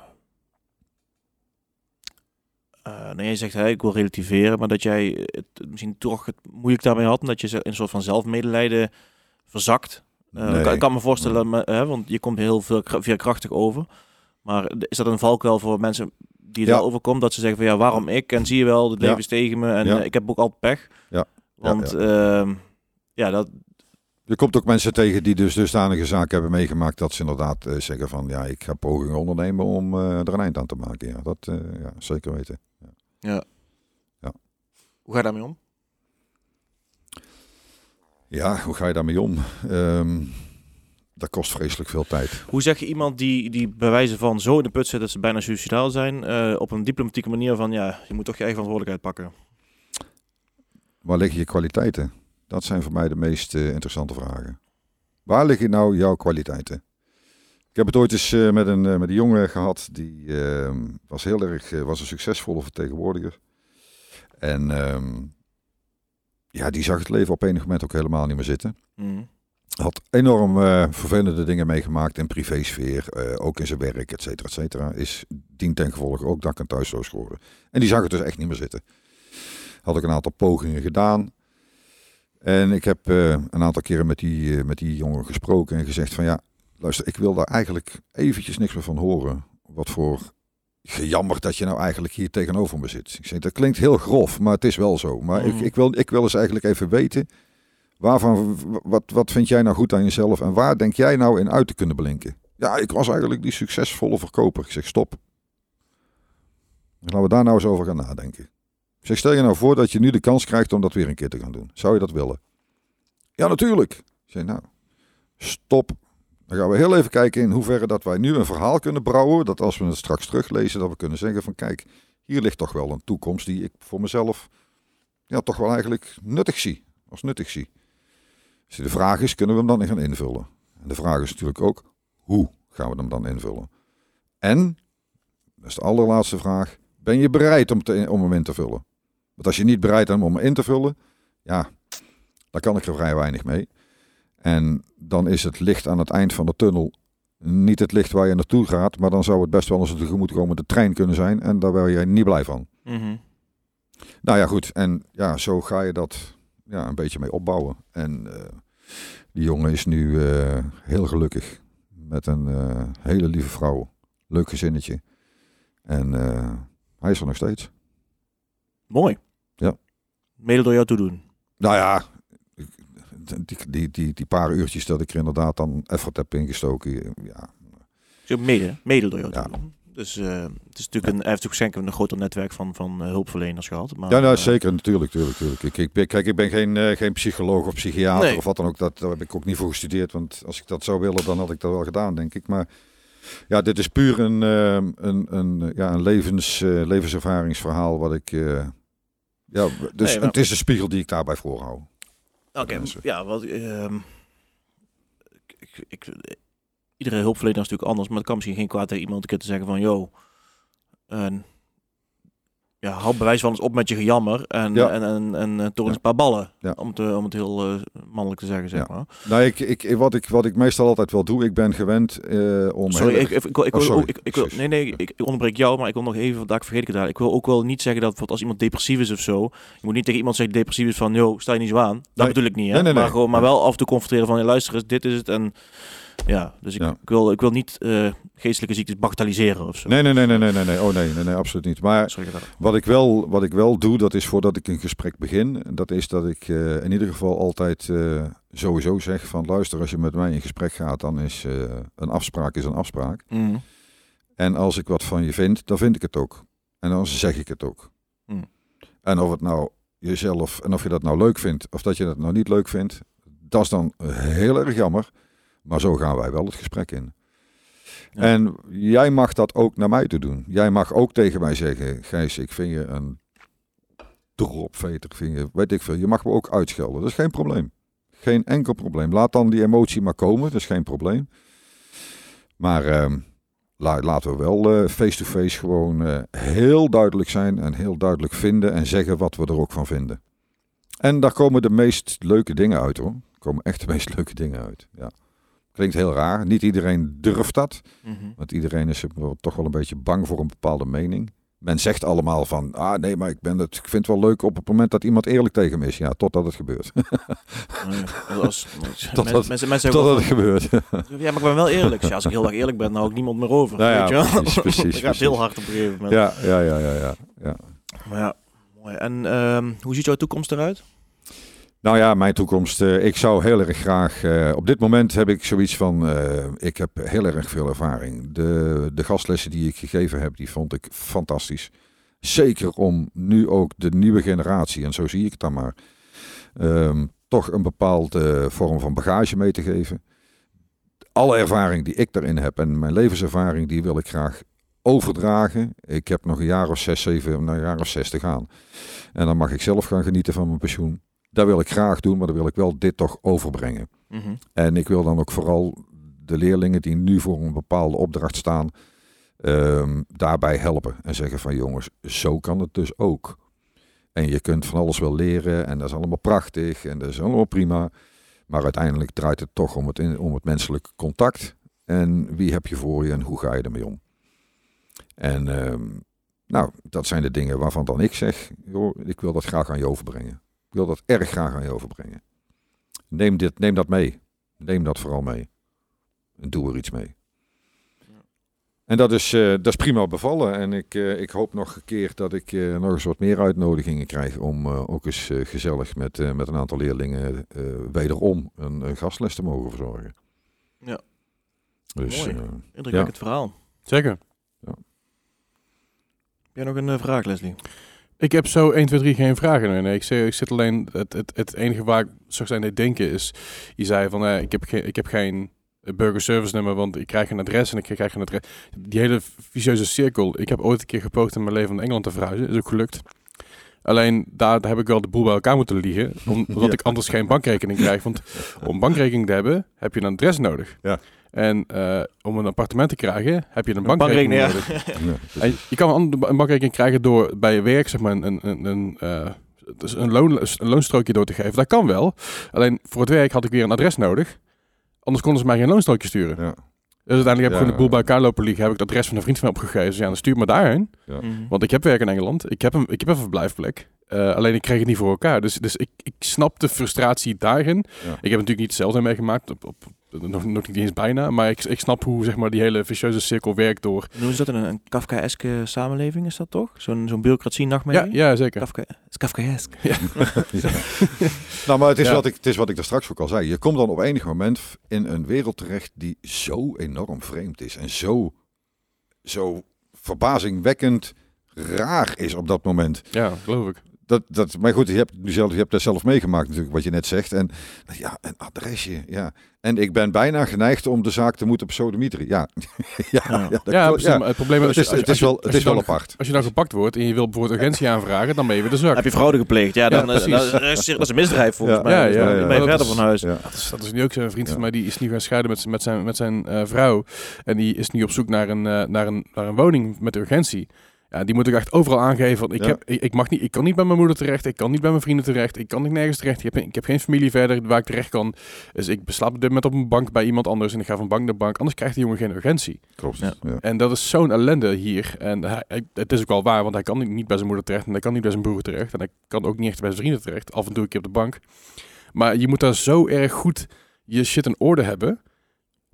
eh, nou, jij zegt, hè, ik wil relativeren, maar dat jij het misschien toch het moeilijk daarmee had en dat je ze- in een soort van zelfmedelijden verzakt. Eh, Nee. ik kan me voorstellen, maar, hè, want je komt heel veel kra- veerkrachtig over. Maar is dat een valkuil voor mensen die het Ja. wel overkomt, dat ze zeggen van ja, waarom ik? En zie je wel, het Ja. leven is tegen me en Ja. eh, ik heb ook al pech. Ja. Want ja, ja dat, Je komt ook mensen tegen die dus dusdanige zaken hebben meegemaakt dat ze inderdaad zeggen van ja, ik ga pogingen ondernemen om er een eind aan te maken. Ja, dat ja, zeker weten. Hoe ga je daarmee om? Ja, hoe ga je daarmee om? Ehm, dat kost vreselijk veel tijd. Hoe zeg je iemand die, die bij wijze van zo in de put zit dat ze bijna suicidaal zijn, eh, op een diplomatieke manier van ja, je moet toch je eigen verantwoordelijkheid pakken? Waar liggen je kwaliteiten? Dat zijn voor mij de meest eh, interessante vragen. Waar liggen nou jouw kwaliteiten? Ik heb het ooit eens eh, met, een, eh, met een jongen gehad. Die ehm, was heel erg eh, was een succesvolle vertegenwoordiger. En ehm, ja, die zag het leven op enig moment ook helemaal niet meer zitten. Mhm. Had enorm vervelende dingen meegemaakt in privésfeer. eh, ook in zijn werk, et cetera, et cetera. Is dien ten gevolge ook dak- en thuisloos geworden. En die zag het dus echt niet meer zitten. Had ook een aantal pogingen gedaan. En ik heb een aantal keren met die, met die jongen gesproken en gezegd van ja, luister, ik wil daar eigenlijk eventjes niks meer van horen. Wat voor gejammer dat je nou eigenlijk hier tegenover me zit. Ik zeg, dat klinkt heel grof, maar het is wel zo. Maar ik, ik, wil, ik wil eens eigenlijk even weten, waarvan, wat, wat vind jij nou goed aan jezelf en waar denk jij nou in uit te kunnen blinken? Ja, ik was eigenlijk die succesvolle verkoper. Ik zeg, stop. Laten we daar nou eens over gaan nadenken. Ik zeg, stel je nou voor dat je nu de kans krijgt om dat weer een keer te gaan doen. Zou je dat willen? Ja, natuurlijk. Ik zeg, nou, stop. Dan gaan we heel even kijken in hoeverre dat wij nu een verhaal kunnen brouwen. Dat als we het straks teruglezen, dat we kunnen zeggen van kijk, hier ligt toch wel een toekomst die ik voor mezelf ja, toch wel eigenlijk nuttig zie. Als nuttig zie. Dus de vraag is, kunnen we hem dan gaan invullen? En de vraag is natuurlijk ook, hoe gaan we hem dan invullen? En, dat is de allerlaatste vraag, ben je bereid om, te, om hem in te vullen? Want als je niet bereid bent om hem in te vullen, ja, daar kan ik er vrij weinig mee. En dan is het licht aan het eind van de tunnel niet het licht waar je naartoe gaat, maar dan zou het best wel eens een tegemoetkomende trein kunnen zijn en daar ben je niet blij van. Mhm. Nou ja, goed. En ja, zo ga je dat ja, een beetje mee opbouwen. En eh, die jongen is nu eh, heel gelukkig met een eh, hele lieve vrouw. Leuk gezinnetje. En hij is er nog steeds. Mooi. Ja. Mede door jou te doen. Nou ja, die, die, die, die paar uurtjes dat ik er inderdaad dan effort heb ingestoken. Ja, Dus ook mede, mede door jou Ja. Dus eh, het is natuurlijk een, hij heeft ook zeker een groter netwerk van, van eh, hulpverleners gehad. Maar, ja nou, eh, zeker. Natuurlijk, natuurlijk, natuurlijk. Ik, ik, ben- kijk, ik ben geen, eh, geen psycholoog of psychiater Nee. of wat dan ook. Dat, daar heb ik ook niet voor gestudeerd. Want als ik dat zou willen, dan had ik dat wel gedaan, denk ik. Maar ja, dit is puur een, eh, een, een, ja, een levens, eh, levenservaringsverhaal wat ik... eh, ja, dus Nee, maar- het is de spiegel die ik daarbij voorhoud. Oké, ja, wat, ehm, ik, ik, iedere hulpverlener is natuurlijk anders, maar het kan misschien geen kwaad tegen iemand een keer te zeggen van, yo, en, ja, hou bewijs van eens op met je gejammer en, Ja. en, en, en eh, Ja. een paar ballen, Ja. om, het, eh, om het heel eh, mannelijk te zeggen, zeg Ja. maar. Nou, ik, ik, wat, ik, wat ik meestal altijd wel doe, ik ben gewend om... Sorry, ik, ik, ik, wil- ik, Oh, wil sorry. ook- ik, ik wil, Excuus. nee, nee, ik, ik onderbreek jou, maar ik wil nog even, ik vergeet ik het daar. Ik wil ook wel niet zeggen dat als iemand depressief is of zo, je moet niet tegen iemand zeggen depressief is van, yo, sta je niet zo aan. Dat Nee. bedoel ik niet, hè. Nee, nee, maar, gewoon, maar wel af en toe confronteren van, hey, luister eens, dit is het. En ja, dus ik, ik, wil, ik wil niet geestelijke ziektes bagatelliseren of zo. Nee, nee, nee, nee, nee, nee, nee. Oh nee, nee, nee, absoluut niet. Maar Sorry, Wat ik, wel, wat ik wel doe, dat is voordat ik een gesprek begin. Dat is dat ik eh, in ieder geval altijd eh, sowieso zeg van luister, als je met mij in gesprek gaat, dan is eh, een afspraak is een afspraak. Mhm. En als ik wat van je vind, dan vind ik het ook. En dan zeg ik het ook. Hmm. En of het nou jezelf, en of je dat nou leuk vindt, of dat je dat nou niet leuk vindt, dat is dan heel erg jammer. Maar zo gaan wij wel het gesprek in. En jij mag dat ook naar mij toe doen. Jij mag ook tegen mij zeggen, Gijs, ik vind je een dropveter, vind je, weet ik veel. Je mag me ook uitschelden, dat is geen probleem. Geen enkel probleem. Laat dan die emotie maar komen, dat is geen probleem. Maar la- laten we wel eh, face-to-face gewoon eh, heel duidelijk zijn en heel duidelijk vinden en zeggen wat we er ook van vinden. En daar komen de meest leuke dingen uit hoor. Er komen echt de meest leuke dingen uit. Ja. Klinkt heel raar. Niet iedereen durft dat. Mhm. Want iedereen is toch wel een beetje bang voor een bepaalde mening. Men zegt allemaal van, ah nee, maar ik, ben het, ik vind het wel leuk op het moment dat iemand eerlijk tegen me is. Ja, totdat het gebeurt. Nee, als, dat- mensen, mensen zeggen totdat het gebeurt. ja, maar ik ben wel eerlijk. Ja, als ik heel erg eerlijk ben, dan hou ik niemand meer over. Nou ja, weet je wel? precies, precies, Dan gaat heel hard op een gegeven moment. ja, ja, ja, ja, ja, ja. Maar ja, mooi. En ehm, hoe ziet jouw toekomst eruit? Nou ja, mijn toekomst. eh, ik zou heel erg graag. eh, op dit moment heb ik zoiets van. eh, ik heb heel erg veel ervaring. De, de gastlessen die ik gegeven heb, die vond ik fantastisch. Zeker om nu ook de nieuwe generatie, en zo zie ik het dan maar. ehm, toch een bepaalde vorm van bagage mee te geven. Alle ervaring die ik daarin heb en mijn levenservaring, die wil ik graag overdragen. Ik heb nog een jaar of zes, zeven, een jaar of zes te gaan. En dan mag ik zelf gaan genieten van mijn pensioen. Dat wil ik graag doen, maar dan wil ik wel dit toch overbrengen. Mhm. En ik wil dan ook vooral de leerlingen die nu voor een bepaalde opdracht staan, ehm, daarbij helpen. En zeggen van jongens, zo kan het dus ook. En je kunt van alles wel leren en dat is allemaal prachtig en dat is allemaal prima. Maar uiteindelijk draait het toch om het, in- om het menselijke contact. En wie heb je voor je en hoe ga je ermee om? En ehm, nou, dat zijn de dingen waarvan dan ik zeg, joh, ik wil dat graag aan je overbrengen. Wil dat erg graag aan je overbrengen. Neem, dit, neem dat mee. Neem dat vooral mee. En doe er iets mee. En dat is, eh, dat is prima bevallen. En ik, eh, ik hoop nog een keer dat ik eh, nog eens wat meer uitnodigingen krijg om eh, ook eens gezellig met, eh, met een aantal leerlingen eh, wederom een, een gastles te mogen verzorgen. Ja. Dus Mooi. Indrukwekkend verhaal. Zeker. Heb jij nog een vraag, Leslie? Ik heb zo 1, 2, 3 geen vragen meer. Nee, ik, ik zit alleen... Het, het, het enige waar ik zo zijn deed denken is... Je zei van, eh, ik, heb geen, ik heb geen burger service nummer, want ik krijg een adres en ik krijg een adres. Die hele vicieuze cirkel. Ik heb ooit een keer gepoogd in mijn leven om naar Engeland te verhuizen. Is ook gelukt. Alleen daar heb ik wel de boel bij elkaar moeten liegen. om- Omdat Ja. ik anders geen bankrekening krijg. Want om bankrekening te hebben, heb je een adres nodig. Ja. En eh, om een appartement te krijgen, heb je een Een bankrekening, nodig. ja, precies. En je kan een, bankrekening krijgen door bij je werk zeg maar, een, een, een, eh, dus een, loon, een loonstrookje door te geven. Dat kan wel. Alleen voor het werk had ik weer een adres nodig. Anders konden ze mij geen loonstrookje sturen. ja, Dus uiteindelijk heb ik Ja. gewoon de boel bij elkaar lopen liggen. Heb ik het adres van een vriend van me opgegeven. Dus ja, dan stuur me daarheen. ja. Mhm. Want ik heb werk in Engeland. Ik heb een, ik heb een verblijfplek. Eh, alleen ik kreeg het niet voor elkaar. Dus, dus ik, ik snap de frustratie daarin. Ja. Ik heb natuurlijk niet hetzelfde meegemaakt. Op, op, nog, nog niet eens bijna. Maar ik, ik snap hoe zeg maar, die hele vicieuze cirkel werkt door... En Hoe is dat een, een Kafkaeske samenleving, is dat toch? Zo'n zo'n bureaucratie Ja, nachtmerrie? ja, zeker. Kafka, het is Kafkaesk. Ja. nou, maar het is, Ja. wat ik, het is wat ik daar straks ook al zei. Je komt dan op enig moment in een wereld terecht die zo enorm vreemd is. En zo, zo verbazingwekkend raar is op dat moment. Ja, geloof ik. Dat, dat, maar goed, je hebt, het nu zelf, je hebt dat zelf meegemaakt natuurlijk, wat je net zegt. En ja, een adresje, ja. En ik ben bijna geneigd om de zaak te moeten pseudomieteren. Ja, ja, ja, Ja. dat ja, klopt, het probleem is... Het als je- het is wel, als het is wel dan- apart. Als je dan gepakt wordt en je wil bijvoorbeeld urgentie aanvragen, dan ben je weer de zak. Heb je fraude gepleegd? Ja, dan, Ja, precies. dat, is, dat is een misdrijf volgens Ja. mij. Ja, ja, dan ja. ben je Dat verder is- van huis. Ja. Dat is, dat is nu ook zo'n vriend Ja. van mij, die is nu gaan scheiden met, met zijn, met zijn eh, vrouw. En die is nu op zoek naar een, eh, naar, een, naar een woning met urgentie. Ja, die moet ik echt overal aangeven. Want ik, Ja. heb, ik, ik, mag niet, ik kan niet bij mijn moeder terecht, ik kan niet bij mijn vrienden terecht, ik kan niet nergens terecht. Ik heb, ik heb geen familie verder waar ik terecht kan. Dus ik beslaap op dit moment op een bank bij iemand anders en ik ga van bank naar bank. Anders krijgt die jongen geen urgentie. Klopt. Ja. Ja. En dat is zo'n ellende hier. En hij, hij- het is ook wel waar, want hij kan niet- niet bij zijn moeder terecht en hij kan niet bij zijn broer terecht. En hij kan ook niet echt bij zijn vrienden terecht. Af en toe een keer op de bank. Maar je moet daar zo erg goed je shit in orde hebben.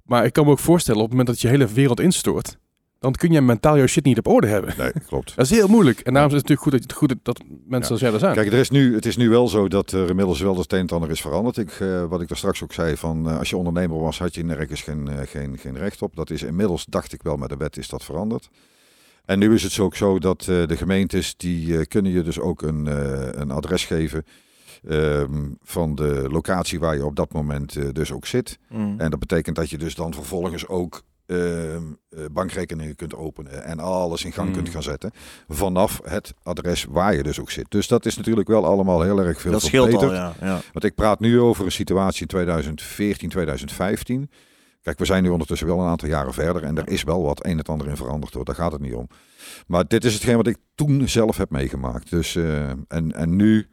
Maar ik kan me ook voorstellen, op het moment dat je hele wereld instort, dan kun je mentaal jouw shit niet op orde hebben. Nee, klopt. Dat is heel moeilijk. En daarom is het natuurlijk goed dat, goed dat mensen als jij er zijn. Kijk, er is nu, het is nu wel zo dat er inmiddels wel het een en ander is veranderd. Ik, eh, wat ik daar straks ook zei, van eh, als je ondernemer was, had je nergens geen, eh, geen, geen recht op. Dat is inmiddels, dacht ik wel, met de wet is dat veranderd. En nu is het ook zo dat eh, de gemeentes, die kunnen je dus ook een, eh, een adres geven ehm, van de locatie waar je op dat moment dus ook zit. Mm. En dat betekent dat je dus dan vervolgens ook ehm, eh, bankrekeningen kunt openen en alles in gang Mm. kunt gaan zetten vanaf het adres waar je dus ook zit. Dus dat is natuurlijk wel allemaal heel erg veel Dat scheelt al, ja. ja. Want ik praat nu over een situatie in 2014, 2015. Kijk, we zijn nu ondertussen wel een aantal jaren verder en er is wel wat een en ander in veranderd hoor. Daar gaat het niet om. Maar dit is hetgeen wat ik toen zelf heb meegemaakt. Dus, eh, en, en nu,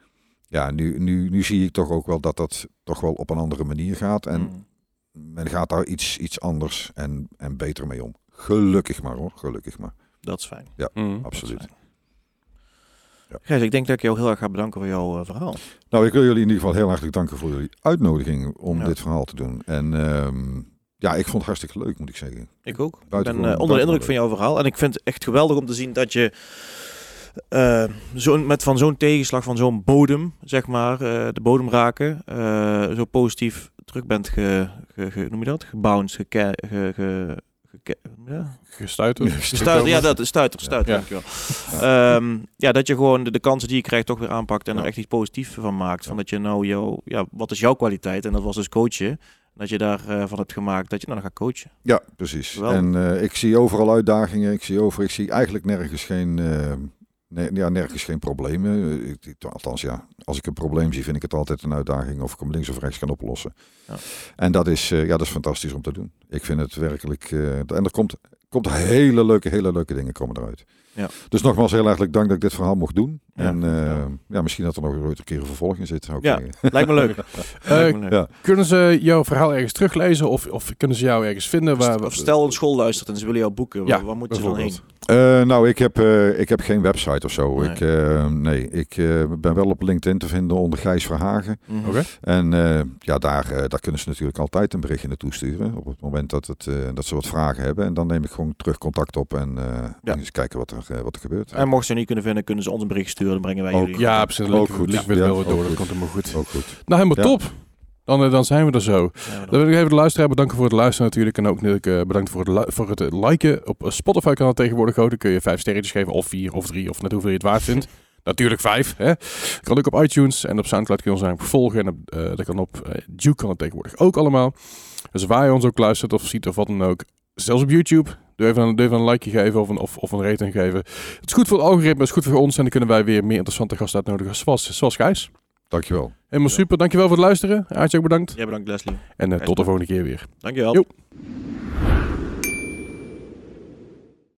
ja, nu, nu, nu zie ik toch ook wel dat dat toch wel op een andere manier gaat. En Mm. Men gaat daar iets, iets anders en, en beter mee om. Gelukkig maar hoor, gelukkig maar. Dat is fijn. Mm. Absoluut. Ja. Gijs, ik denk dat ik jou heel erg ga bedanken voor jouw eh, verhaal. Nou, ik wil jullie in ieder geval heel hartelijk danken voor jullie uitnodiging om Ja. dit verhaal te doen. En ehm, ja, ik vond het hartstikke leuk, moet ik zeggen. Ik ook. Ik ben eh, onder de indruk van jouw verhaal. En ik vind het echt geweldig om te zien dat je eh, zo'n met van zo'n tegenslag, van zo'n bodem, zeg maar, eh, de bodem raken, eh, zo positief terug bent ge, ge, ge- noem je dat? Gebounced, geke, ge, dat? Gestuiterd. Stuiter, ja, dat is stuiter, stuiter, Ja. dankjewel. Ehm, ja, dat je gewoon de, de kansen die je krijgt toch weer aanpakt en Ja. er echt iets positiefs van maakt. Van Ja. dat je nou, jouw, ja, wat is jouw kwaliteit? En dat was dus coachen. Dat je daarvan van hebt gemaakt dat je nou dan gaat coachen. Ja, precies. Geweldig. En eh, ik zie overal uitdagingen. Ik zie over, ik zie eigenlijk nergens geen, eh, nee, ja, nergens geen problemen. Ik- ik- althans, ja, als ik een probleem zie, vind ik het altijd een uitdaging of ik hem links of rechts kan oplossen. Ja. En dat is, eh, ja, dat is fantastisch om te doen. Ik vind het werkelijk. eh, en er komt, komt hele leuke, hele leuke dingen komen eruit. Ja. Dus nogmaals heel hartelijk dank dat ik dit verhaal mocht doen. Ja. En eh, Ja. ja. misschien dat er nog ooit een keer een vervolg in zit. Ja. Lijkt me leuk. Lijkt me leuk. ja. Kunnen ze jouw verhaal ergens teruglezen of, of kunnen ze jou ergens vinden? Waar, Of stel een school luistert en ze willen jou boeken. Ja, waar, waar moeten ze dan heen? Eh, nou, ik heb, eh, ik heb geen website of zo. Nee. Ik, eh, nee, ik eh, ben wel op LinkedIn te vinden onder Gijs Verhagen. Mhm. Oké. En eh, ja, daar, eh, daar kunnen ze natuurlijk altijd een berichtje naartoe sturen. Op het moment dat, het, eh, dat ze wat vragen hebben. En dan neem ik gewoon terug contact op en eh Ja. eens kijken wat er, wat er gebeurt. En mochten ze niet kunnen vinden, kunnen ze ons een bericht sturen. Dan brengen wij Ook. jullie. Ja, precies. Ook goed. link Ja, door. Dat komt helemaal goed. Ook goed. Nou, helemaal Ja. top. Dan, eh, dan zijn we er zo. Ja, Dan wil ik even de luisteraar bedanken voor het luisteren natuurlijk. En ook natuurlijk eh, bedankt voor het, voor het liken. Op eh, Spotify kan dat tegenwoordig ook. Dan kun je vijf sterretjes geven. Of vier of drie. Of net hoeveel je het waard vindt. Natuurlijk vijf. Hè? Kan ook op iTunes. En op Soundcloud kun je ons eigenlijk volgen. En op, dat kan op Duke kan het tegenwoordig ook allemaal. Dus waar je ons ook luistert of ziet of wat dan ook. Zelfs op YouTube. Doe even een, doe even een likeje geven of een, of, of een rating geven. Het is goed voor het algoritme. Het is goed voor ons. En dan kunnen wij weer meer interessante gasten uitnodigen. Zoals, zoals Gijs. Dankjewel. Helemaal super. Dankjewel voor het luisteren. Aartje ook bedankt. Jij bedankt Leslie. En eh, tot de volgende keer weer. Dankjewel. Jo.